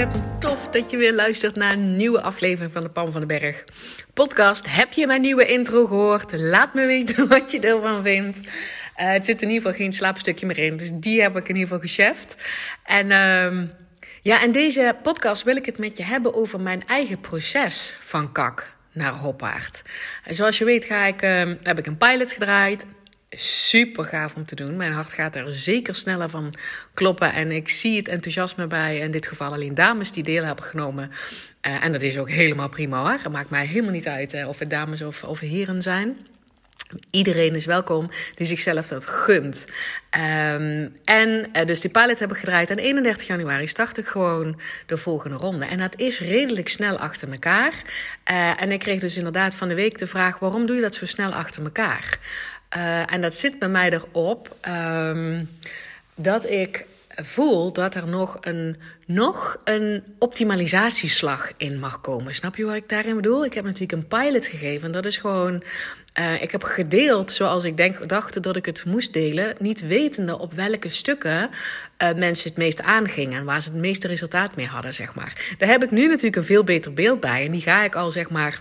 Ontzettend tof dat je weer luistert naar een nieuwe aflevering van de Pam van den Berg podcast. Heb je mijn nieuwe intro gehoord? Laat me weten wat je ervan vindt. Uh, het zit in ieder geval geen slaapstukje meer in, dus die heb ik in ieder geval gecheft. En... Uh, ja, in deze podcast wil ik het met je hebben over mijn eigen proces van kak naar hoppaard. En zoals je weet ga ik, uh, heb ik een pilot gedraaid. Super gaaf om te doen. Mijn hart gaat er zeker sneller van kloppen. En ik zie het enthousiasme bij, in dit geval alleen dames die deel hebben genomen. Uh, en dat is ook helemaal prima hoor. Het maakt mij helemaal niet uit uh, of het dames of, of heren zijn. Iedereen is welkom die zichzelf dat gunt. Um, en uh, dus die pilot heb ik gedraaid. En 31 januari start ik gewoon de volgende ronde. En dat is redelijk snel achter elkaar. En ik kreeg dus inderdaad van de week de vraag: waarom doe je dat zo snel achter elkaar? Uh, en dat zit bij mij erop um, dat ik voel dat er nog een, nog een optimalisatieslag in mag komen. Snap je wat ik daarin bedoel? Ik heb natuurlijk een pilot gegeven. Dat is gewoon. Uh, ik heb gedeeld zoals ik dacht dat ik het moest delen. Niet wetende op welke stukken uh, mensen het meest aangingen. En waar ze het meeste resultaat mee hadden, zeg maar. Daar heb ik nu natuurlijk een veel beter beeld bij. En die ga ik al, zeg maar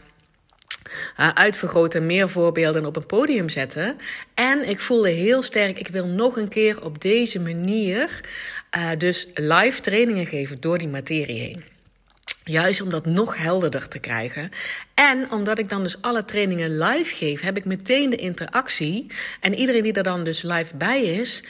uitvergroten, meer voorbeelden op een podium zetten. En ik voelde heel sterk, ik wil nog een keer op deze manier uh, dus live trainingen geven door die materie heen. Juist om dat nog helderder te krijgen. En omdat ik dan dus alle trainingen live geef, heb ik meteen de interactie. En iedereen die er dan dus live bij is,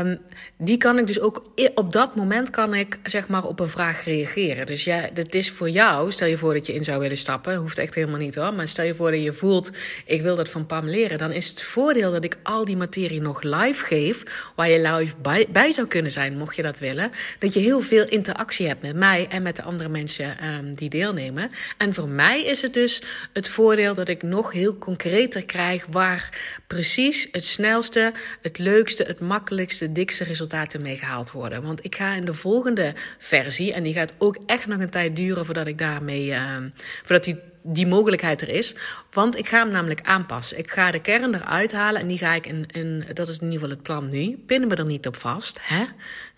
um, die kan ik dus ook op dat moment kan ik zeg maar op een vraag reageren. Dus ja, dat is voor jou. Stel je voor dat je in zou willen stappen, hoeft echt helemaal niet hoor. Maar stel je voor dat je voelt, ik wil dat van Pam leren, dan is het voordeel dat ik al die materie nog live geef, waar je live bij, zou kunnen zijn, mocht je dat willen. Dat je heel veel interactie hebt met mij en met de andere mensen um, die deelnemen. En voor mij is het dus het voordeel dat ik nog heel concreter krijg waar precies het snelste, het leukste, het makkelijkste, dikste resultaten mee gehaald worden. Want ik ga in de volgende versie, en die gaat ook echt nog een tijd duren voordat ik daarmee, uh, voordat die die mogelijkheid er is. Want ik ga hem namelijk aanpassen. Ik ga de kern eruit halen en die ga ik in, in dat is in ieder geval het plan nu. Pinnen we er niet op vast. Hè?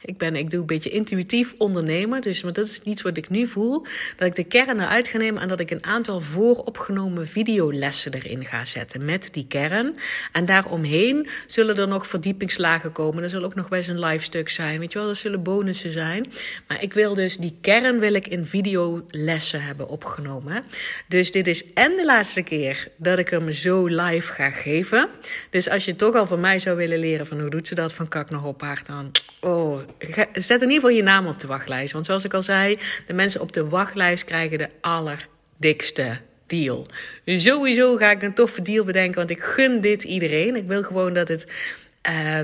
Ik, ben, ik doe een beetje intuïtief ondernemen. Dus maar dat is niets wat ik nu voel. Dat ik de kern eruit ga nemen en dat ik een aantal vooropgenomen videolessen erin ga zetten. Met die kern. En daaromheen zullen er nog verdiepingslagen komen. Er zal ook nog wel eens een live stuk zijn. Weet je wel, er zullen bonussen zijn. Maar ik wil dus die kern wil ik in videolessen hebben opgenomen. Dus dit is en de laatste keer dat ik hem zo live ga geven. Dus als je toch al van mij zou willen leren van hoe doet ze dat van kak naar hoppaard dan... Oh, zet in ieder geval je naam op de wachtlijst. Want zoals ik al zei, de mensen op de wachtlijst krijgen de allerdikste deal. Sowieso ga ik een toffe deal bedenken, want ik gun dit iedereen. Ik wil gewoon dat het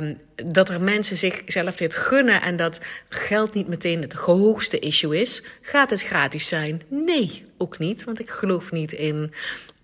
Um, dat er mensen zichzelf dit gunnen en dat geld niet meteen het hoogste issue is. Gaat het gratis zijn? Nee, ook niet. Want ik geloof niet in.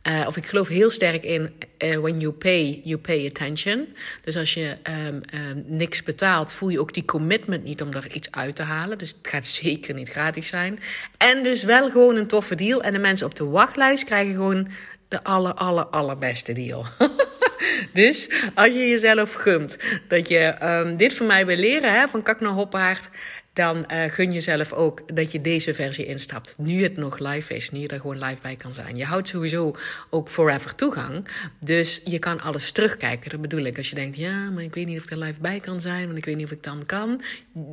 Uh, of ik geloof heel sterk in uh, when you pay, you pay attention. Dus als je um, um, niks betaalt, voel je ook die commitment niet om er iets uit te halen. Dus het gaat zeker niet gratis zijn. En dus wel gewoon een toffe deal. En de mensen op de wachtlijst krijgen gewoon de aller, aller, allerbeste deal. dus als je jezelf gunt dat je um, dit van mij wil leren, hè, van kak naar hoppaard, dan uh, gun jezelf ook dat je deze versie instapt. Nu het nog live is, nu je er gewoon live bij kan zijn. Je houdt sowieso ook forever toegang. Dus je kan alles terugkijken. Dat bedoel ik. Als je denkt, ja, maar ik weet niet of ik er live bij kan zijn, want ik weet niet of ik dan kan.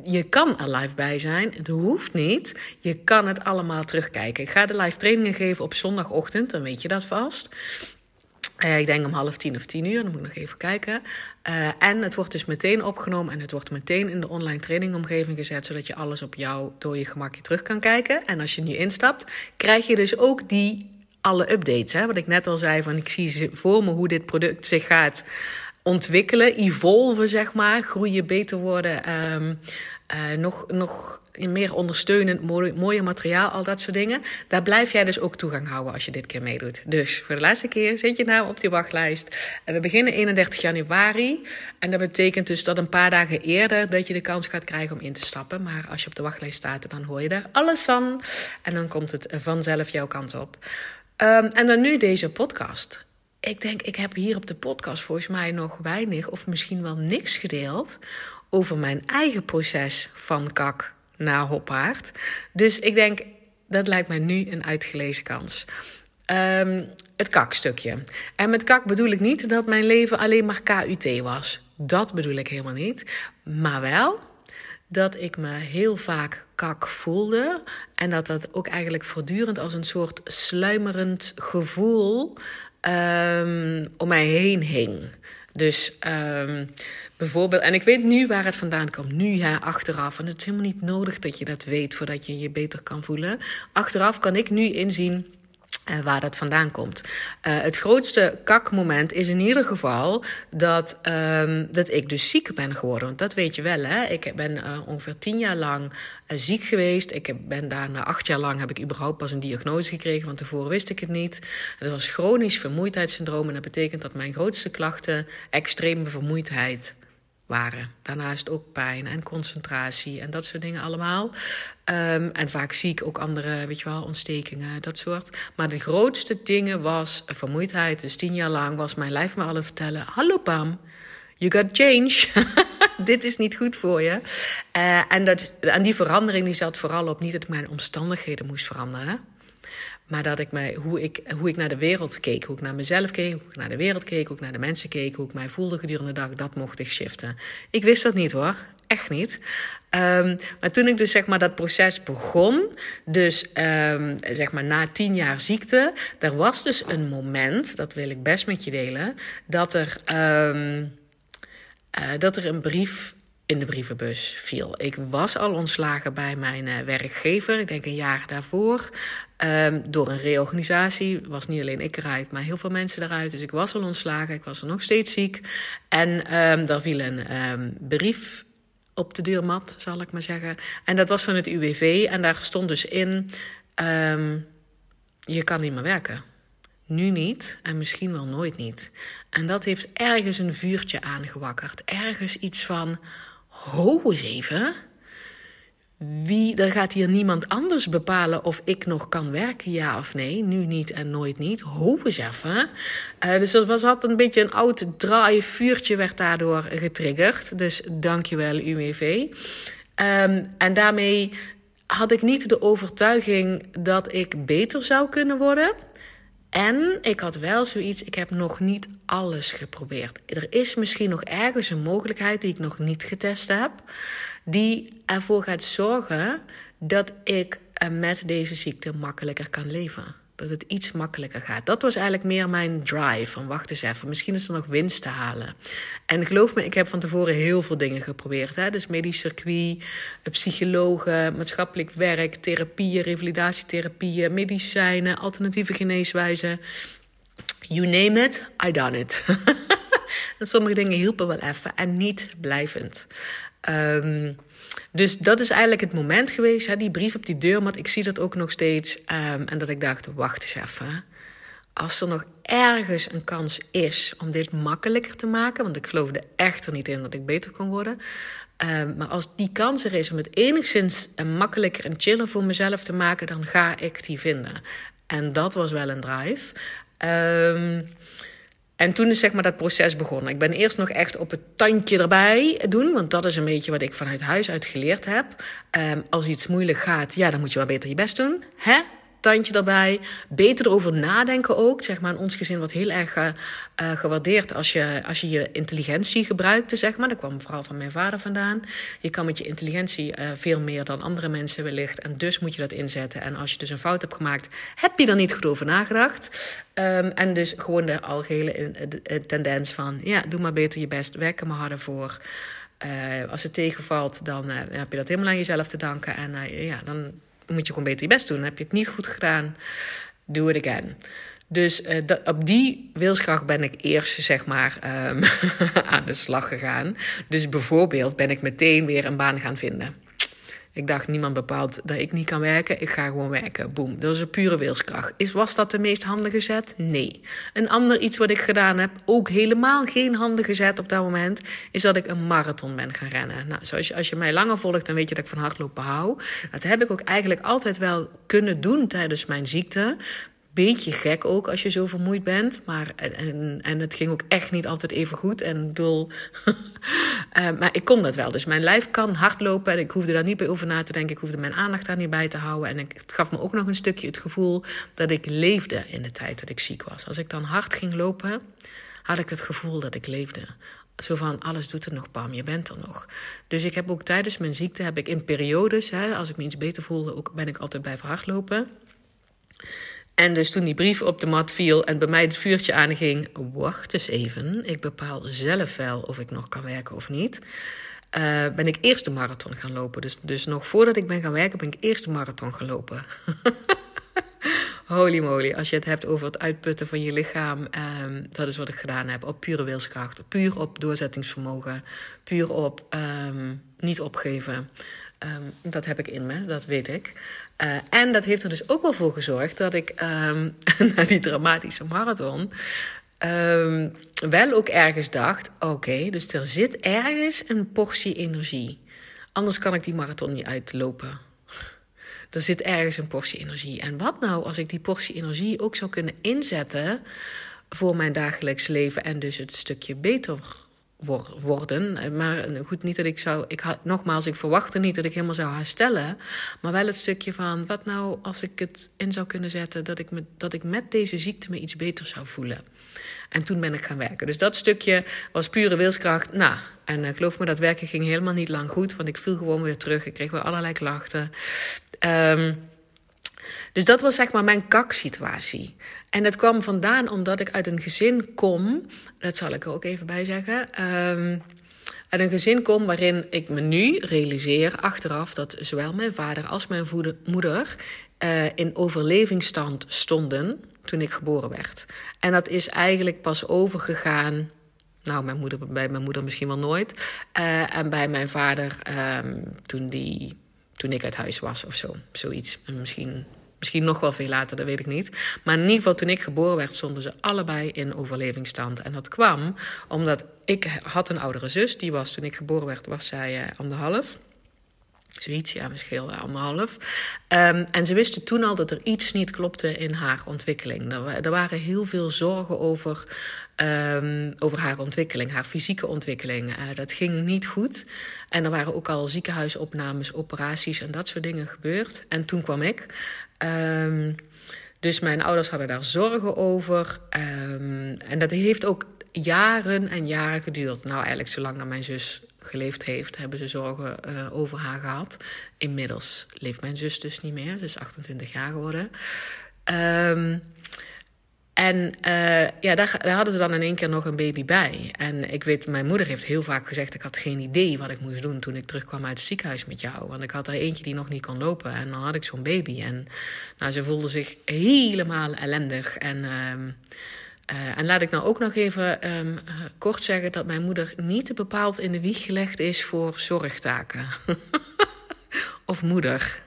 Je kan er live bij zijn. Het hoeft niet. Je kan het allemaal terugkijken. Ik ga de live trainingen geven op zondagochtend, dan weet je dat vast. Ik denk om half tien of tien uur, dan moet ik nog even kijken. en het wordt dus meteen opgenomen en het wordt meteen in de online trainingomgeving gezet, zodat je alles op jou door je gemakje terug kan kijken. En als je nu instapt, krijg je dus ook die alle updates. Hè? Wat ik net al zei, van ik zie voor me hoe dit product zich gaat ontwikkelen, evolven, zeg maar, groeien, beter worden, um, uh, nog, nog meer ondersteunend, mooi, mooie materiaal, al dat soort dingen. Daar blijf jij dus ook toegang houden als je dit keer meedoet. Dus voor de laatste keer zit je nou op die wachtlijst. En we beginnen 31 januari. En dat betekent dus dat een paar dagen eerder dat je de kans gaat krijgen om in te stappen. Maar als je op de wachtlijst staat, dan hoor je daar alles van. En dan komt het vanzelf jouw kant op. Um, en dan nu deze podcast. Ik denk, ik heb hier op de podcast volgens mij nog weinig of misschien wel niks gedeeld over mijn eigen proces van kak naar hoppaard. Dus ik denk, dat lijkt mij nu een uitgelezen kans. Um, het kakstukje. En met kak bedoel ik niet dat mijn leven alleen maar KUT was. Dat bedoel ik helemaal niet. Maar wel dat ik me heel vaak kak voelde. En dat dat ook eigenlijk voortdurend als een soort sluimerend gevoel um, om mij heen hing. Dus um, bijvoorbeeld, en ik weet nu waar het vandaan komt, nu ja, achteraf. En het is helemaal niet nodig dat je dat weet voordat je je beter kan voelen. Achteraf kan ik nu inzien uh, waar dat vandaan komt. Uh, het grootste kakmoment is in ieder geval dat, um, dat ik dus ziek ben geworden. Want dat weet je wel, hè? Ik ben uh, ongeveer tien jaar lang ziek geweest. Ik ben daarna acht jaar lang heb ik überhaupt pas een diagnose gekregen, want tevoren wist ik het niet. Dat was chronisch vermoeidheidssyndroom en dat betekent dat mijn grootste klachten extreme vermoeidheid Daarnaast ook pijn en concentratie en dat soort dingen allemaal. Um, en vaak zie ik ook andere, weet je wel, ontstekingen, dat soort. Maar de grootste dingen was vermoeidheid. Dus tien jaar lang was mijn lijf me al vertellen... Hallo Pam, you got change. Dit is niet goed voor je. Uh, en, dat, en die verandering die zat vooral op niet dat mijn omstandigheden moest veranderen... Maar dat ik mij, hoe, ik, hoe ik naar de wereld keek, hoe ik naar mezelf keek, hoe ik naar de wereld keek, hoe ik naar de mensen keek, hoe ik mij voelde gedurende de dag, dat mocht ik shiften. Ik wist dat niet hoor, echt niet. Um, maar toen ik dus zeg maar dat proces begon, dus um, zeg maar na tien jaar ziekte, er was dus een moment, dat wil ik best met je delen, dat er, um, uh, dat er een brief in de brievenbus viel. Ik was al ontslagen bij mijn uh, werkgever, ik denk een jaar daarvoor. Um, door een reorganisatie was niet alleen ik eruit, maar heel veel mensen eruit. Dus ik was al ontslagen, ik was er nog steeds ziek. En um, daar viel een um, brief op de deurmat, zal ik maar zeggen. En dat was van het UWV en daar stond dus in: je kan niet meer werken. Nu niet en misschien wel nooit niet. En dat heeft ergens een vuurtje aangewakkerd. Ergens iets van: ho eens even wie, dan gaat hier niemand anders bepalen of ik nog kan werken, ja of nee. Nu niet en nooit niet. Hoop eens even. Uh, dus dat was altijd een beetje een oud draai vuurtje werd daardoor getriggerd. Dus dankjewel UWV. Ehm, en daarmee had ik niet de overtuiging dat ik beter zou kunnen worden. En ik had wel zoiets, ik heb nog niet alles geprobeerd. Er is misschien nog ergens een mogelijkheid die ik nog niet getest heb die ervoor gaat zorgen dat ik eh, met deze ziekte makkelijker kan leven. Dat het iets makkelijker gaat. Dat was eigenlijk meer mijn drive. Van wacht eens even, misschien is er nog winst te halen. En geloof me, ik heb van tevoren heel veel dingen geprobeerd. Hè? Dus medisch circuit, psychologen, maatschappelijk werk, therapieën, revalidatietherapieën, medicijnen, alternatieve geneeswijzen. You name it, I done it. en sommige dingen hielpen wel even en niet blijvend. Um, dus dat is eigenlijk het moment geweest, hè, die brief op die deurmat. Ik zie dat ook nog steeds. Um, en dat ik dacht, wacht eens even. Als er nog ergens een kans is om dit makkelijker te maken, want ik geloofde echt er niet in dat ik beter kon worden. Um, maar als die kans er is om het enigszins makkelijker en chiller voor mezelf te maken, dan ga ik die vinden. En dat was wel een drive. Um, en toen is zeg maar dat proces begonnen. Ik ben eerst nog echt op het tandje erbij doen, want dat is een beetje wat ik vanuit huis uit geleerd heb. Um, als iets moeilijk gaat, ja, dan moet je wel beter je best doen. Hè? Tandje erbij. Beter erover nadenken ook. Zeg maar in ons gezin wordt heel erg uh, gewaardeerd als je, als je je intelligentie gebruikte, zeg maar. Dat kwam vooral van mijn vader vandaan. Je kan met je intelligentie uh, veel meer dan andere mensen wellicht. En dus moet je dat inzetten. En als je dus een fout hebt gemaakt, heb je er niet goed over nagedacht. Um, en dus gewoon de algehele tendens van, ja, doe maar beter je best. Werk er maar harder voor. Als het tegenvalt, dan heb je dat helemaal aan jezelf te danken. En ja, dan moet je gewoon beter je best doen. Heb je het niet goed gedaan, do it again. Dus dat, op die wilskracht ben ik eerst zeg maar um, aan de slag gegaan. Dus bijvoorbeeld ben ik meteen weer een baan gaan vinden. Ik dacht, niemand bepaalt dat ik niet kan werken. Ik ga gewoon werken. Boom. Dat is een pure wilskracht. Is, was dat de meest handige zet? Nee. Een ander iets wat ik gedaan heb, ook helemaal geen handige zet op dat moment, is dat ik een marathon ben gaan rennen. Nou, zoals je, als je mij langer volgt, dan weet je dat ik van hardlopen hou. Dat heb ik ook eigenlijk altijd wel kunnen doen tijdens mijn ziekte beetje gek ook als je zo vermoeid bent. Maar, en, en het ging ook echt niet altijd even goed. En bedoel, uh, maar ik kon dat wel. Dus mijn lijf kan hardlopen. En ik hoefde daar niet bij over na te denken. Ik hoefde mijn aandacht daar niet bij te houden. En het gaf me ook nog een stukje het gevoel dat ik leefde in de tijd dat ik ziek was. Als ik dan hard ging lopen, had ik het gevoel dat ik leefde. Zo van, alles doet er nog, Pam, je bent er nog. Dus ik heb ook tijdens mijn ziekte, heb ik in periodes, hè, als ik me iets beter voelde, ook, ben ik altijd blijven hardlopen. En dus toen die brief op de mat viel en bij mij het vuurtje aanging, wacht eens even, ik bepaal zelf wel of ik nog kan werken of niet. Uh, ben ik eerst de marathon gaan lopen. Dus, dus nog voordat ik ben gaan werken, ben ik eerst de marathon gaan lopen. Holy moly, als je het hebt over het uitputten van je lichaam, um, dat is wat ik gedaan heb. Op pure wilskracht, puur op doorzettingsvermogen, puur op um, niet opgeven. Um, dat heb ik in me, dat weet ik. Uh, en dat heeft er dus ook wel voor gezorgd dat ik um, na die dramatische marathon um, wel ook ergens dacht: oké, dus er zit ergens een portie energie. Anders kan ik die marathon niet uitlopen. Er zit ergens een portie energie. En wat nou als ik die portie energie ook zou kunnen inzetten voor mijn dagelijks leven en dus het stukje beter worden. Maar goed, niet dat ik zou. Ik had, nogmaals, ik verwachtte niet dat ik helemaal zou herstellen. Maar wel het stukje van wat nou als ik het in zou kunnen zetten dat ik, me, dat ik met deze ziekte me iets beter zou voelen. En toen ben ik gaan werken. Dus dat stukje was pure wilskracht. Nou, en uh, geloof me, dat werken ging helemaal niet lang goed. Want ik viel gewoon weer terug. Ik kreeg weer allerlei klachten. Um, dus dat was zeg maar mijn kaksituatie. En dat kwam vandaan omdat ik uit een gezin kom, dat zal ik er ook even bij zeggen. Um, uit een gezin kom waarin ik me nu realiseer, achteraf, dat zowel mijn vader als mijn moeder uh, in overlevingsstand stonden toen ik geboren werd. En dat is eigenlijk pas overgegaan. Nou, mijn moeder, bij mijn moeder misschien wel nooit. Uh, en bij mijn vader um, toen, die, toen ik uit huis was of zo. Zoiets. Misschien Misschien nog wel veel later, dat weet ik niet. Maar in ieder geval, toen ik geboren werd, stonden ze allebei in overlevingsstand. En dat kwam omdat ik had een oudere zus. Die was, toen ik geboren werd, was zij uh, anderhalf. Zoiets, ja, misschien anderhalf. Um, en ze wisten toen al dat er iets niet klopte in haar ontwikkeling. Er, er waren heel veel zorgen over, um, over haar ontwikkeling, haar fysieke ontwikkeling. Uh, dat ging niet goed. En er waren ook al ziekenhuisopnames, operaties en dat soort dingen gebeurd. En toen kwam ik. Um, dus mijn ouders hadden daar zorgen over. En dat heeft ook jaren en jaren geduurd. Nou, eigenlijk zolang dat mijn zus geleefd heeft, hebben ze zorgen uh, over haar gehad. Inmiddels leeft mijn zus dus niet meer. Ze is 28 jaar geworden. Um, en uh, ja, daar, hadden ze dan in één keer nog een baby bij. En ik weet, mijn moeder heeft heel vaak gezegd: ik had geen idee wat ik moest doen toen ik terugkwam uit het ziekenhuis met jou. Want ik had er eentje die nog niet kon lopen. En dan had ik zo'n baby. En nou, ze voelde zich helemaal ellendig. En, uh, uh, en laat ik nou ook nog even um, kort zeggen dat mijn moeder niet bepaald in de wieg gelegd is voor zorgtaken. of moeder.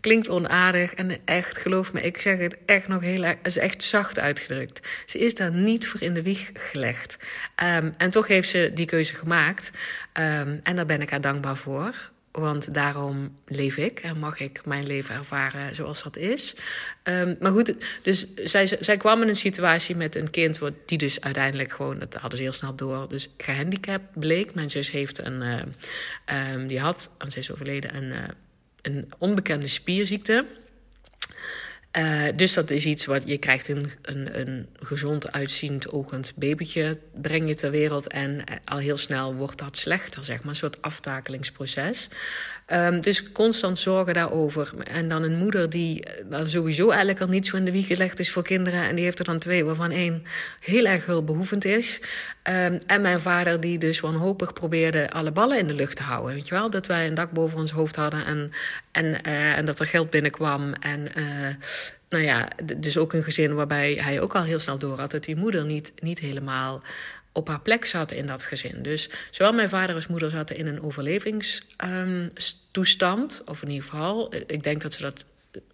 Klinkt onaardig en echt, geloof me, ik zeg het echt nog heel erg, is echt zacht uitgedrukt. Ze is daar niet voor in de wieg gelegd. Um, en toch heeft ze die keuze gemaakt. Um, en daar ben ik haar dankbaar voor. Want daarom leef ik en mag ik mijn leven ervaren zoals dat is. Um, maar goed, dus zij, zij kwam in een situatie met een kind... die dus uiteindelijk gewoon, dat hadden ze heel snel door... dus gehandicapt bleek. Mijn zus heeft een... Uh, die had, en ze is overleden, een... Een onbekende spierziekte. Uh, dus dat is iets wat je krijgt een, een, een gezond uitziend ogend babytje, breng je ter wereld en al heel snel wordt dat slechter, zeg maar, een soort aftakelingsproces. Um, dus constant zorgen daarover. En dan een moeder die uh, sowieso eigenlijk al niet zo in de wieg gelegd is voor kinderen. En die heeft er dan twee, waarvan één heel erg hulpbehoevend is. Um, en mijn vader die dus wanhopig probeerde alle ballen in de lucht te houden. Weet je wel, dat wij een dak boven ons hoofd hadden en, en, uh, en dat er geld binnenkwam. En uh, nou ja, dus ook een gezin waarbij hij ook al heel snel door had dat die moeder niet, niet helemaal op haar plek zat in dat gezin. Dus zowel mijn vader als moeder zaten in een overlevingstoestand. Of in ieder geval, ik denk dat ze dat.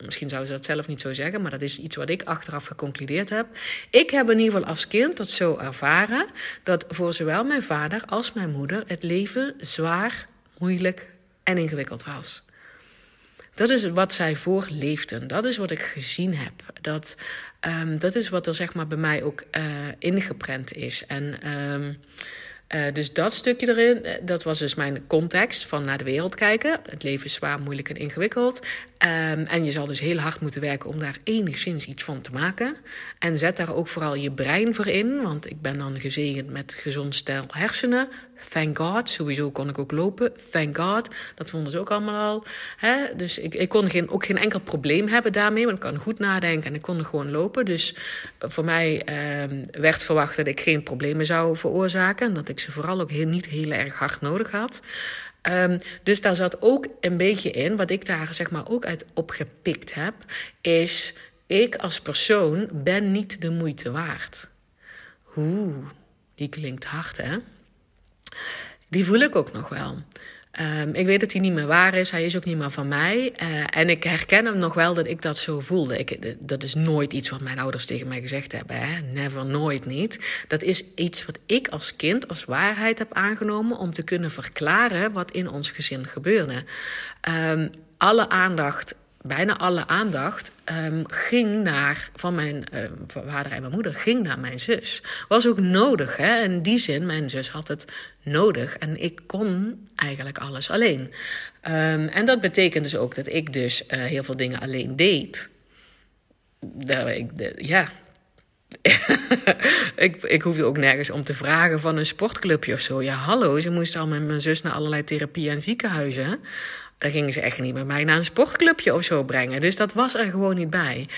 Misschien zouden ze dat zelf niet zo zeggen, maar dat is iets wat ik achteraf geconcludeerd heb. Ik heb in ieder geval als kind dat zo ervaren dat voor zowel mijn vader als mijn moeder het leven zwaar, moeilijk en ingewikkeld was. Dat is wat zij voorleefden. Dat is wat ik gezien heb. Dat, um, dat is wat er zeg maar bij mij ook uh, ingeprent is. En um, uh, dus dat stukje erin, dat was dus mijn context van naar de wereld kijken. Het leven is zwaar, moeilijk en ingewikkeld. Um, en je zal dus heel hard moeten werken om daar enigszins iets van te maken. En zet daar ook vooral je brein voor in. Want ik ben dan gezegend met gezond stel hersenen. Thank God. Sowieso kon ik ook lopen. Thank God. Dat vonden ze ook allemaal al. Hè? Dus ik, ik kon geen, ook geen enkel probleem hebben daarmee. Want ik kan goed nadenken en ik kon gewoon lopen. Dus voor mij um, werd verwacht dat ik geen problemen zou veroorzaken. En dat ik ze vooral ook niet heel erg hard nodig had. Um, dus daar zat ook een beetje in, wat ik daar zeg maar ook uit opgepikt heb, is ik als persoon ben niet de moeite waard. Oeh, die klinkt hard hè? Die voel ik ook nog wel. Um, ik weet dat hij niet meer waar is. Hij is ook niet meer van mij. Uh, en ik herken hem nog wel dat ik dat zo voelde. Ik, dat is nooit iets wat mijn ouders tegen mij gezegd hebben. Hè? Never, nooit niet. Dat is iets wat ik als kind als waarheid heb aangenomen om te kunnen verklaren wat in ons gezin gebeurde. Um, alle aandacht bijna alle aandacht um, ging naar, van mijn uh, vader en mijn moeder, ging naar mijn zus. Was ook nodig, hè? In die zin, mijn zus had het nodig. En ik kon eigenlijk alles alleen. Um, en dat betekent dus ook dat ik dus uh, heel veel dingen alleen deed. De, ik, ja, ik, ik hoef je ook nergens om te vragen van een sportclubje of zo. Ja, hallo, ze moest al met mijn zus naar allerlei therapieën en ziekenhuizen. Dan gingen ze echt niet met mij naar een sportclubje of zo brengen. Dus dat was er gewoon niet bij.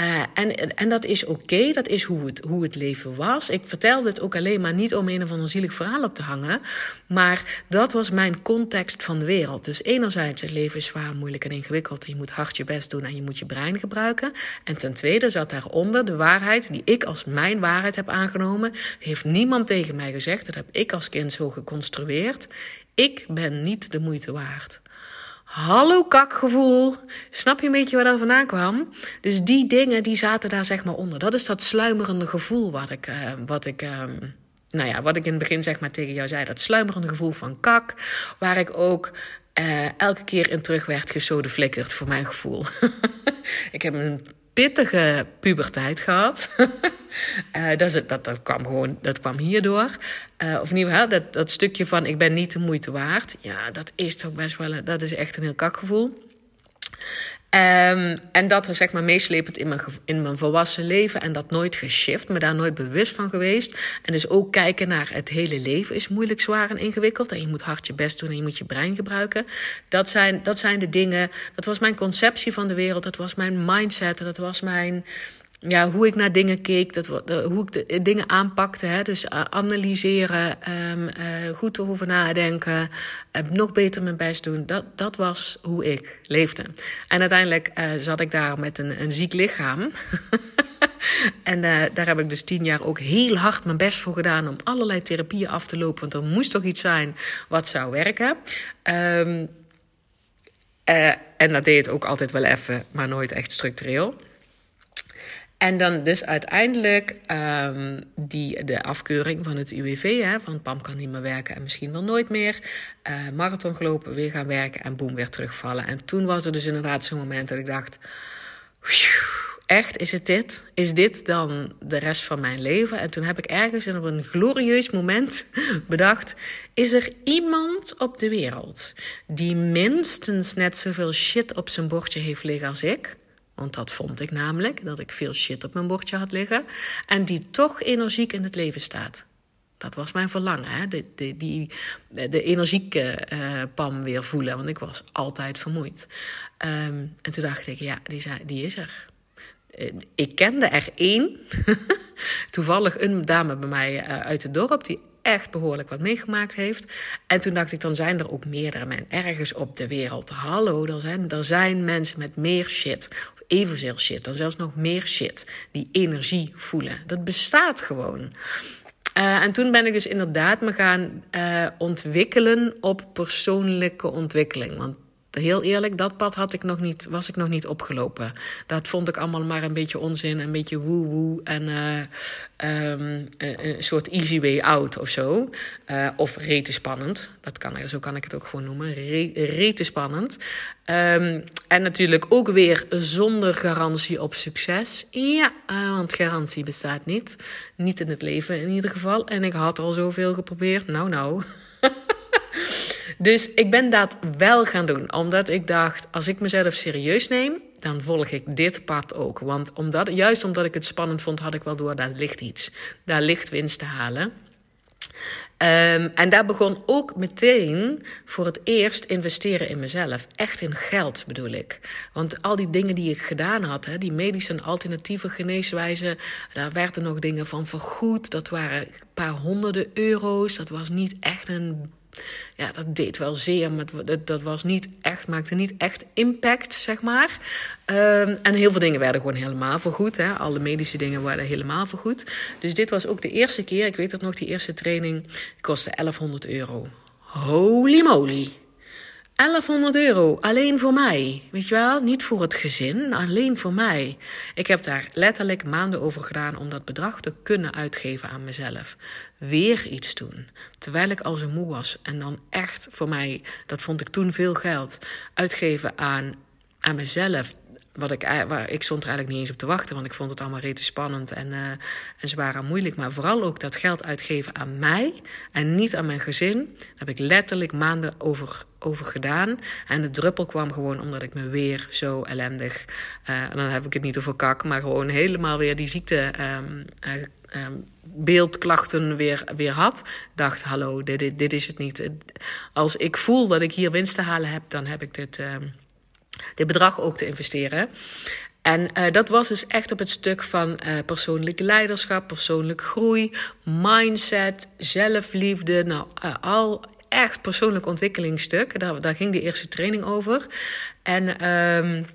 Uh, en, en dat is oké, dat is hoe het, hoe het leven was. Ik vertelde het ook alleen maar niet om een of ander zielig verhaal op te hangen. Maar dat was mijn context van de wereld. Dus enerzijds, het leven is zwaar, moeilijk en ingewikkeld. Je moet hard je best doen en je moet je brein gebruiken. En ten tweede zat daaronder de waarheid die ik als mijn waarheid heb aangenomen. Heeft niemand tegen mij gezegd. Dat heb ik als kind zo geconstrueerd. Ik ben niet de moeite waard hallo kakgevoel. Snap je een beetje waar dat vandaan kwam? Dus die dingen die zaten daar zeg maar onder. Dat is dat sluimerende gevoel wat ik, uh, wat ik uh, nou ja, wat ik in het begin zeg maar tegen jou zei. Dat sluimerende gevoel van kak. Waar ik ook uh, elke keer in terug werd gesodeflikkerd voor mijn gevoel. ik heb een pittige puberteit gehad. uh, dat, dat, dat, kwam gewoon, dat kwam hierdoor. Uh, of ieder geval, dat, dat stukje van ik ben niet de moeite waard. Ja, dat is toch best wel, dat is echt een heel kakgevoel. Um, en dat zeg maar meeslepend in mijn, in mijn volwassen leven. En dat nooit geshift, me daar nooit bewust van geweest. En dus ook kijken naar het hele leven is moeilijk, zwaar en ingewikkeld. En je moet hard je best doen en je moet je brein gebruiken. Dat zijn, dat zijn de dingen, dat was mijn conceptie van de wereld. Dat was mijn mindset, dat was mijn ja, hoe ik naar dingen keek, dat, hoe ik de dingen aanpakte. Hè? Dus uh, analyseren, um, uh, goed erover nadenken, nog beter mijn best doen. Dat, dat was hoe ik leefde. En uiteindelijk zat ik daar met een, een ziek lichaam. en daar heb ik dus tien jaar ook heel hard mijn best voor gedaan om allerlei therapieën af te lopen. Want er moest toch iets zijn wat zou werken. Um, en dat deed het ook altijd wel even, maar nooit echt structureel. En dan dus uiteindelijk um, die, de afkeuring van het UWV, hè, van Pam kan niet meer werken en misschien wel nooit meer. Uh, marathon gelopen, weer gaan werken en boem, weer terugvallen. En toen was er dus inderdaad zo'n moment dat ik dacht, echt, is het dit? Is dit dan de rest van mijn leven? En toen heb ik ergens in een glorieus moment bedacht, is er iemand op de wereld die minstens net zoveel shit op zijn bordje heeft liggen als ik? Want dat vond ik namelijk, dat ik veel shit op mijn bordje had liggen. En die toch energiek in het leven staat. Dat was mijn verlangen, hè? De, die, de energieke uh, Pam weer voelen. Want ik was altijd vermoeid. Um, en toen dacht ik, ja, die, die is er. Uh, ik kende er één. Toevallig een dame bij mij uh, uit het dorp. Die echt behoorlijk wat meegemaakt heeft. En toen dacht ik, dan zijn er ook meerdere mensen ergens op de wereld. Hallo, er zijn, er zijn mensen met meer shit. Evenveel shit, dan zelfs nog meer shit. Die energie voelen. Dat bestaat gewoon. Uh, en toen ben ik dus inderdaad me gaan uh, ontwikkelen op persoonlijke ontwikkeling. Want heel eerlijk, dat pad had ik nog niet, was ik nog niet opgelopen. Dat vond ik allemaal maar een beetje onzin, een beetje woe-woe en uh, um, een soort easy way out of zo. Uh, of rete spannend, dat kan, zo kan ik het ook gewoon noemen. Re, rete spannend. Um, en natuurlijk ook weer zonder garantie op succes. Ja, want garantie bestaat niet. Niet in het leven in ieder geval. En ik had al zoveel geprobeerd. Nou, nou. Dus ik ben dat wel gaan doen, omdat ik dacht: als ik mezelf serieus neem, dan volg ik dit pad ook. Want omdat, juist omdat ik het spannend vond, had ik wel door: daar ligt iets. Daar ligt winst te halen. Um, en daar begon ook meteen voor het eerst investeren in mezelf. Echt in geld bedoel ik. Want al die dingen die ik gedaan had, hè, die medische alternatieve geneeswijzen, daar werden nog dingen van vergoed. Dat waren een paar honderden euro's. Dat was niet echt een ja, dat deed wel zeer, maar dat, dat was niet echt, maakte niet echt impact, zeg maar. Um, en heel veel dingen werden gewoon helemaal vergoed. Hè. Alle medische dingen werden helemaal vergoed. Dus dit was ook de eerste keer, ik weet dat nog, die eerste training kostte 1100 euro. Holy moly! 1100 euro, alleen voor mij. Weet je wel, niet voor het gezin, alleen voor mij. Ik heb daar letterlijk maanden over gedaan om dat bedrag te kunnen uitgeven aan mezelf. Weer iets doen. Terwijl ik al zo moe was. En dan echt voor mij, dat vond ik toen veel geld, uitgeven aan, aan mezelf wat ik, waar, ik stond er eigenlijk niet eens op te wachten, want ik vond het allemaal rete spannend en, uh, en en moeilijk. Maar vooral ook dat geld uitgeven aan mij en niet aan mijn gezin. Daar heb ik letterlijk maanden over, over gedaan. En de druppel kwam gewoon omdat ik me weer zo ellendig, uh, en dan heb ik het niet over kak, maar gewoon helemaal weer die ziekte. Um, uh, um, beeldklachten weer, weer had. Dacht, hallo, dit, dit, dit is het niet. Als ik voel dat ik hier winst te halen heb, dan heb ik dit, uh, dit bedrag ook te investeren. En uh, dat was dus echt op het stuk van uh, persoonlijk leiderschap, persoonlijke groei, mindset, zelfliefde. Nou, uh, al echt persoonlijk ontwikkelingsstuk. Daar, daar ging die eerste training over. En um,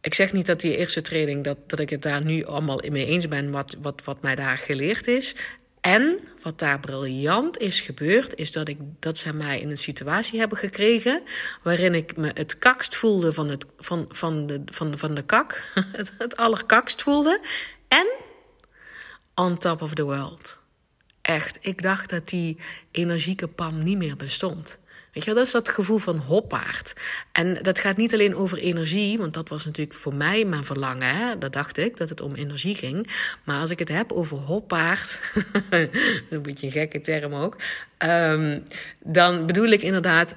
ik zeg niet dat die eerste training, dat, dat ik het daar nu allemaal mee eens ben wat, wat, wat mij daar geleerd is. En wat daar briljant is gebeurd, is dat, ik, dat ze mij in een situatie hebben gekregen waarin ik me het kakst voelde van, het, van, van, de, van, van de kak. Het, het allerkakst voelde. En on top of the world. Echt, ik dacht dat die energieke Pam niet meer bestond. Weet je, dat is dat gevoel van hoppaard. En dat gaat niet alleen over energie, want dat was natuurlijk voor mij mijn verlangen. Hè? Dat dacht ik, dat het om energie ging. Maar als ik het heb over hoppaard, een beetje een gekke term ook, um, dan bedoel ik inderdaad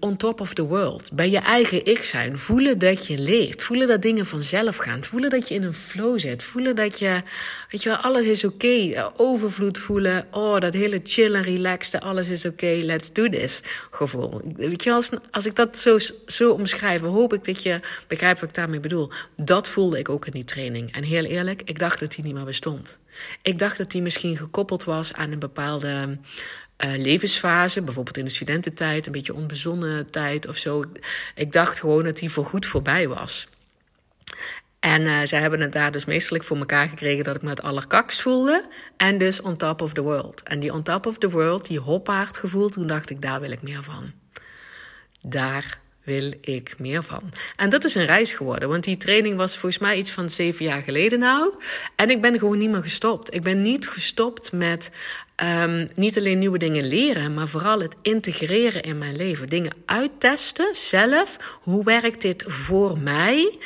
on top of the world. Bij je eigen ik zijn. Voelen dat je leeft. Voelen dat dingen vanzelf gaan. Voelen dat je in een flow zit. Voelen dat je, weet je wel, alles is oké. Okay. Overvloed voelen. Oh, dat hele chill en relaxed. Alles is oké. Let's do this gevoel. Weet je wel, als, als ik dat zo, zo omschrijf, hoop ik dat je begrijpt wat ik daarmee bedoel. Dat voelde ik ook in die training. En heel eerlijk, ik dacht dat die niet meer bestond. Ik dacht dat die misschien gekoppeld was aan een bepaalde uh, levensfase, bijvoorbeeld in de studententijd, een beetje onbezonnen tijd of zo. Ik dacht gewoon dat die voorgoed voorbij was. En uh, zij hebben het daar dus meestelijk voor elkaar gekregen dat ik me het allerkakst voelde. En dus on top of the world. En die on top of the world, die hoppaard gevoel, toen dacht ik, daar wil ik meer van. Daar wil ik meer van. En dat is een reis geworden, want die training was volgens mij iets van zeven jaar geleden nou. En ik ben gewoon niet meer gestopt. Ik ben niet gestopt met um, niet alleen nieuwe dingen leren, maar vooral het integreren in mijn leven. Dingen uittesten zelf. Hoe werkt dit voor mij?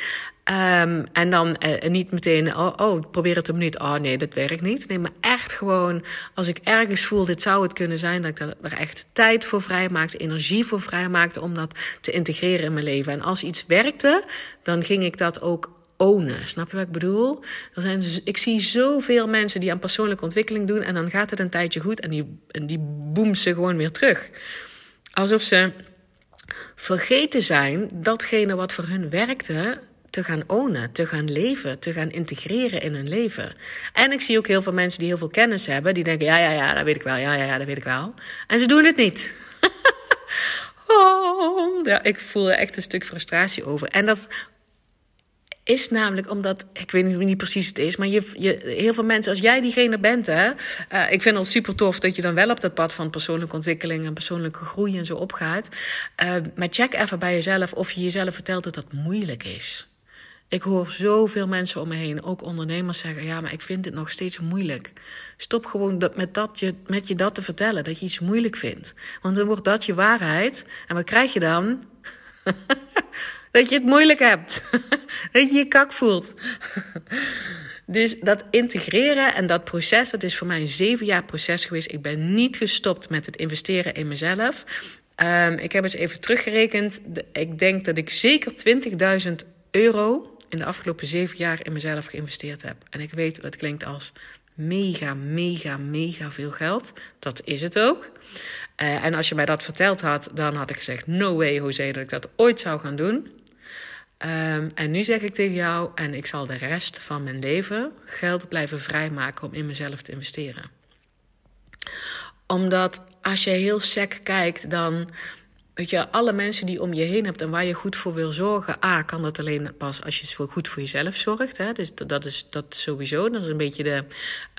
Ehm, en dan uh, niet meteen, oh, oh, probeer het een minuut. Oh nee, dat werkt niet. Nee, maar echt gewoon, als ik ergens voel, dit zou het kunnen zijn, dat ik er echt tijd voor vrij maakte, energie voor vrij maakte om dat te integreren in mijn leven. En als iets werkte, dan ging ik dat ook Snap je wat ik bedoel? Er zijn, ik zie zoveel mensen die aan persoonlijke ontwikkeling doen en dan gaat het een tijdje goed en die, en die boemen ze gewoon weer terug. Alsof ze vergeten zijn datgene wat voor hun werkte te gaan ownen, te gaan leven, te gaan integreren in hun leven. En ik zie ook heel veel mensen die heel veel kennis hebben, die denken: ja, ja, ja, dat weet ik wel, ja, ja, ja, dat weet ik wel. En ze doen het niet. oh, ja, ik voel er echt een stuk frustratie over. En dat is namelijk omdat, ik weet niet precies het is, maar je, je, heel veel mensen, als jij diegene bent, hè, uh, ik vind het super tof dat je dan wel op dat pad van persoonlijke ontwikkeling en persoonlijke groei en zo opgaat. Uh, maar check even bij jezelf of je jezelf vertelt dat dat moeilijk is. Ik hoor zoveel mensen om me heen, ook ondernemers zeggen: Ja, maar ik vind dit nog steeds moeilijk. Stop gewoon met, dat je, met je dat te vertellen, dat je iets moeilijk vindt. Want dan wordt dat je waarheid. En wat krijg je dan? dat je het moeilijk hebt. dat je je kak voelt. dus dat integreren en dat proces, dat is voor mij een zeven jaar proces geweest. Ik ben niet gestopt met het investeren in mezelf. Um, ik heb eens even teruggerekend. Ik denk dat ik zeker 20.000 euro in de afgelopen zeven jaar in mezelf geïnvesteerd heb. En ik weet, het klinkt als mega, mega, mega veel geld. Dat is het ook. Uh, en als je mij dat verteld had, dan had ik gezegd: No way, José, dat ik dat ooit zou gaan doen. Um, en nu zeg ik tegen jou, en ik zal de rest van mijn leven geld blijven vrijmaken om in mezelf te investeren. Omdat als je heel sec kijkt, dan Weet je, alle mensen die om je heen hebt en waar je goed voor wil zorgen. A, kan dat alleen pas als je goed voor jezelf zorgt. Hè? Dus dat is dat sowieso. Dat is een beetje de,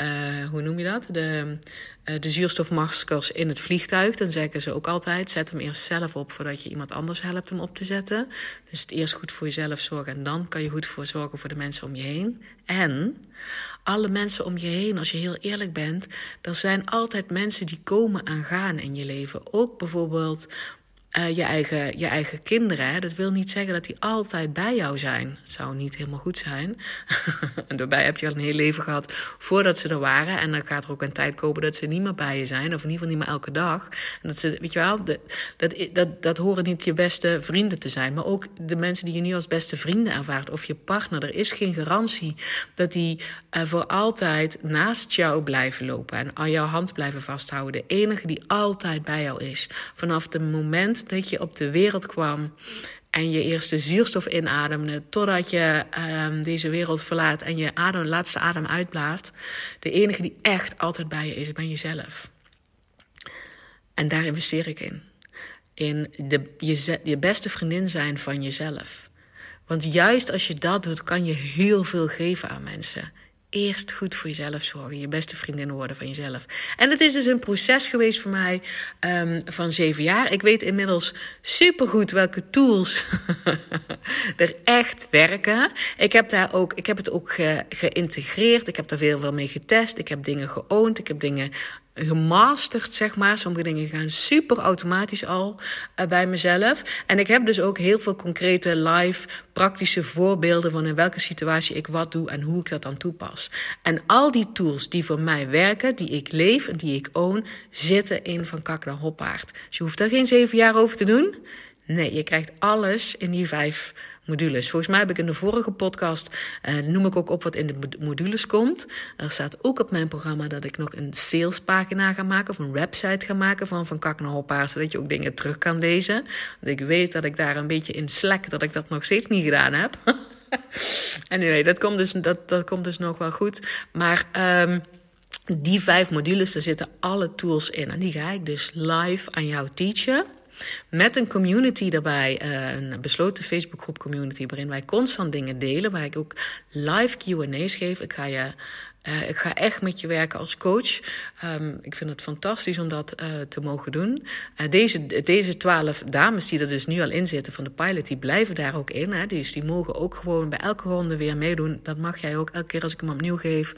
uh, hoe noem je dat? De, uh, de zuurstofmaskers in het vliegtuig. Dan zeggen ze ook altijd, zet hem eerst zelf op voordat je iemand anders helpt hem op te zetten. Dus het eerst goed voor jezelf zorgen en dan kan je goed voor zorgen voor de mensen om je heen. En alle mensen om je heen, als je heel eerlijk bent, er zijn altijd mensen die komen en gaan in je leven. Ook bijvoorbeeld uh, je, eigen, je eigen kinderen. Dat wil niet zeggen dat die altijd bij jou zijn. Het zou niet helemaal goed zijn. en daarbij heb je al een heel leven gehad voordat ze er waren. En dan gaat er ook een tijd komen dat ze niet meer bij je zijn. Of in ieder geval niet meer elke dag. En dat ze, weet je wel, dat, dat, dat horen niet je beste vrienden te zijn. Maar ook de mensen die je nu als beste vrienden ervaart. Of je partner. Er is geen garantie dat die uh, voor altijd naast jou blijven lopen. En aan jouw hand blijven vasthouden. De enige die altijd bij jou is. Vanaf het moment dat je op de wereld kwam en je eerste zuurstof inademde, totdat je um, deze wereld verlaat en je adem, laatste adem uitblaast, de enige die echt altijd bij je is, ben jezelf. En daar investeer ik in. In de, je, je beste vriendin zijn van jezelf. Want juist als je dat doet, kan je heel veel geven aan mensen eerst goed voor jezelf zorgen. Je beste vriendin worden van jezelf. En het is dus een proces geweest voor mij um, van zeven jaar. Ik weet inmiddels supergoed welke tools er echt werken. Ik heb, daar ook, ik heb het ook ge, geïntegreerd. Ik heb daar veel, veel mee getest. Ik heb dingen geoond. Ik heb dingen gemasterd, zeg maar. Sommige dingen gaan super automatisch al uh, bij mezelf. En ik heb dus ook heel veel concrete live praktische voorbeelden van in welke situatie ik wat doe en hoe ik dat dan toepas. En al die tools die voor mij werken, die ik leef en die ik own, zitten in Van Kak Hoppaard. Dus je hoeft daar geen zeven jaar over te doen. Nee, je krijgt alles in die vijf modules. Volgens mij heb ik in de vorige podcast, uh, noem ik ook op wat in de modules komt. Er staat ook op mijn programma dat ik nog een salespagina ga maken of een website ga maken van Van Kak naar zodat je ook dingen terug kan lezen. Want ik weet dat ik daar een beetje in slek dat ik dat nog steeds niet gedaan heb. anyway, dat komt dus, dat, dat komt dus nog wel goed. Maar... Um, die vijf modules, daar zitten alle tools in. En die ga ik dus live aan jou teachen. Met een community daarbij, uh, een besloten Facebookgroep community, waarin wij constant dingen delen, waar ik ook live QA's geef. Ik ga je. Uh, ik ga echt met je werken als coach. Um, ik vind het fantastisch om dat uh, te mogen doen. Deze, deze twaalf dames die er dus nu al in zitten van de pilot, die blijven daar ook in. Hè. Dus die mogen ook gewoon bij elke ronde weer meedoen. Dat mag jij ook elke keer als ik hem opnieuw geef.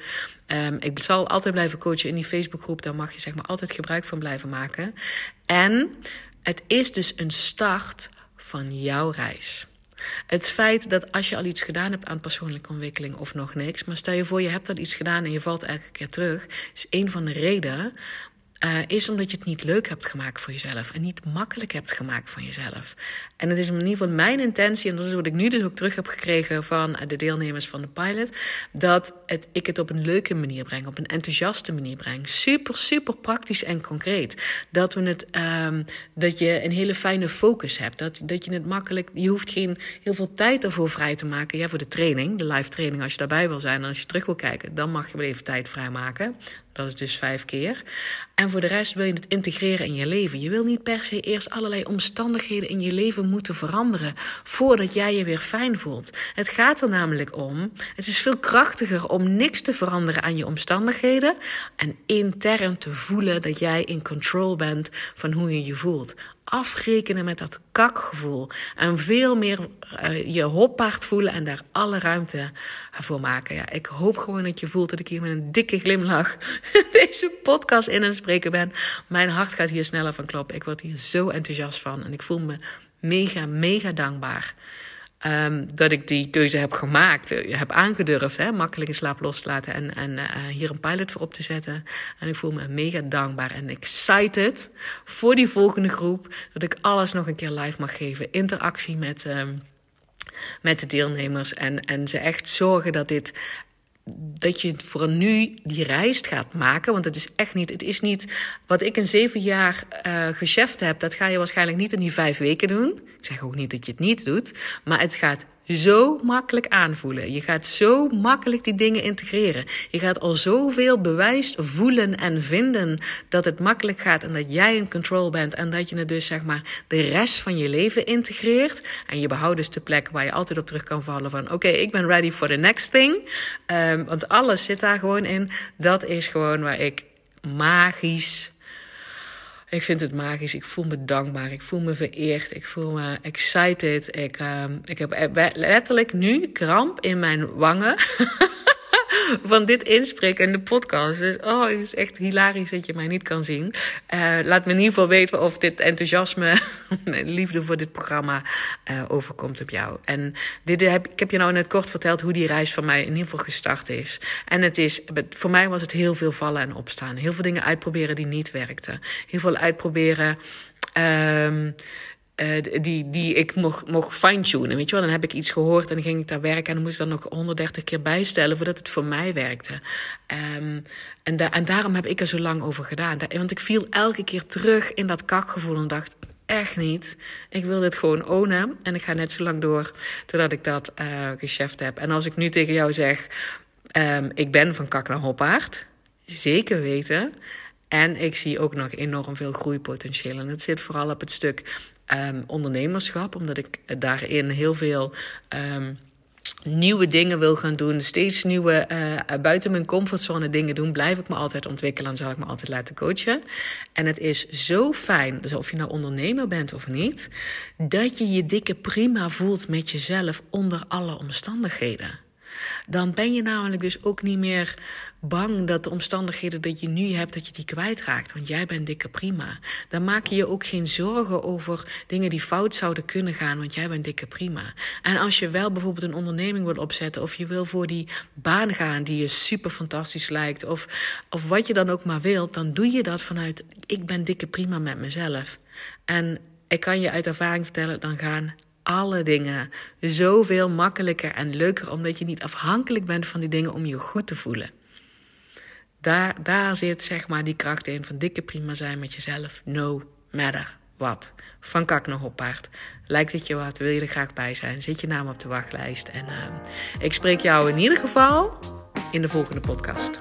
Um, ik zal altijd blijven coachen in die Facebookgroep. Daar mag je zeg maar altijd gebruik van blijven maken. En het is dus een start van jouw reis. Het feit dat als je al iets gedaan hebt aan persoonlijke ontwikkeling of nog niks, maar stel je voor je hebt al iets gedaan en je valt elke keer terug, is een van de redenen uh, is omdat je het niet leuk hebt gemaakt voor jezelf en niet makkelijk hebt gemaakt van jezelf. En het is in ieder geval mijn intentie, en dat is wat ik nu dus ook terug heb gekregen van de deelnemers van de pilot, dat het, ik het op een leuke manier breng, op een enthousiaste manier breng. Super, super praktisch en concreet. Dat, we het, um, dat je een hele fijne focus hebt. Dat, dat je het makkelijk, je hoeft geen heel veel tijd ervoor vrij te maken. Ja, voor de training, de live training, als je daarbij wil zijn en als je terug wil kijken, dan mag je wel even tijd vrijmaken. Dat is dus vijf keer. En voor de rest wil je het integreren in je leven. Je wil niet per se eerst allerlei omstandigheden in je leven moeten veranderen voordat jij je weer fijn voelt. Het gaat er namelijk om. Het is veel krachtiger om niks te veranderen aan je omstandigheden en intern te voelen dat jij in control bent van hoe je je voelt afrekenen met dat kakgevoel. En veel meer uh, je hoppaard voelen en daar alle ruimte voor maken. Ja, ik hoop gewoon dat je voelt dat ik hier met een dikke glimlach deze podcast in aan spreken ben. Mijn hart gaat hier sneller van kloppen. Ik word hier zo enthousiast van. En ik voel me mega, mega dankbaar. Um, dat ik die keuze heb gemaakt, uh, heb aangedurfd, hè, makkelijk in slaap los te laten en, en uh, hier een pilot voor op te zetten. En ik voel me mega dankbaar en excited voor die volgende groep, dat ik alles nog een keer live mag geven. Interactie met, um, met de deelnemers en, en ze echt zorgen dat dit dat je voor nu die reis gaat maken. Want het is echt niet, het is niet wat ik in zeven jaar uh, heb. Dat ga je waarschijnlijk niet in die vijf weken doen. Ik zeg ook niet dat je het niet doet. Maar het gaat zo makkelijk aanvoelen. Je gaat zo makkelijk die dingen integreren. Je gaat al zoveel bewijs voelen en vinden dat het makkelijk gaat en dat jij in control bent en dat je het dus zeg maar de rest van je leven integreert. En je behoudt dus de plek waar je altijd op terug kan vallen van oké, okay, ik ben ready for the next thing. Um, want alles zit daar gewoon in. Dat is gewoon waar ik magisch ik vind het magisch. Ik voel me dankbaar. Ik voel me vereerd. Ik voel me excited. Ik, uh, ik heb letterlijk nu kramp in mijn wangen. van dit inspreken in de podcast. Dus oh, het is echt hilarisch dat je mij niet kan zien. Uh, laat me in ieder geval weten of dit enthousiasme, liefde voor dit programma uh, overkomt op jou. En dit heb, ik heb je nou net kort verteld hoe die reis van mij in ieder geval gestart is. En het is, voor mij was het heel veel vallen en opstaan. Heel veel dingen uitproberen die niet werkten. Heel veel uitproberen. Um, uh, die, die ik mocht, mocht fine-tunen. Weet je wel, dan heb ik iets gehoord en dan ging ik daar werken en dan moest ik dan nog 130 keer bijstellen voordat het voor mij werkte. Um, en, en daarom heb ik er zo lang over gedaan. Want ik viel elke keer terug in dat kakgevoel en dacht: echt niet. Ik wil dit gewoon ownen en ik ga net zo lang door totdat ik dat uh, heb. En als ik nu tegen jou zeg: um, ik ben van kak naar hoppaard, zeker weten. En ik zie ook nog enorm veel groeipotentieel. En het zit vooral op het stuk um, ondernemerschap, omdat ik daarin heel veel. Um, nieuwe dingen wil gaan doen, steeds nieuwe, uh, buiten mijn comfortzone dingen doen, blijf ik me altijd ontwikkelen en zal ik me altijd laten coachen. En het is zo fijn, dus of je nou ondernemer bent of niet, dat je je dikke prima voelt met jezelf onder alle omstandigheden. Dan ben je namelijk dus ook niet meer bang dat de omstandigheden dat je nu hebt, dat je die kwijtraakt. Want jij bent dikke prima. Dan maak je je ook geen zorgen over dingen die fout zouden kunnen gaan, want jij bent dikke prima. En als je wel bijvoorbeeld een onderneming wil opzetten, of je wil voor die baan gaan die je super fantastisch lijkt, of, of wat je dan ook maar wilt, dan doe je dat vanuit ik ben dikke prima met mezelf. En ik kan je uit ervaring vertellen, dan gaan alle dingen zoveel makkelijker en leuker, omdat je niet afhankelijk bent van die dingen om je goed te voelen. Daar, daar zit zeg maar die kracht in van dikke prima zijn met jezelf. No matter what. Van kak naar hoppaard. Lijkt het je wat? Wil je er graag bij zijn? Zit je naam op de wachtlijst? En uh, ik spreek jou in ieder geval in de volgende podcast.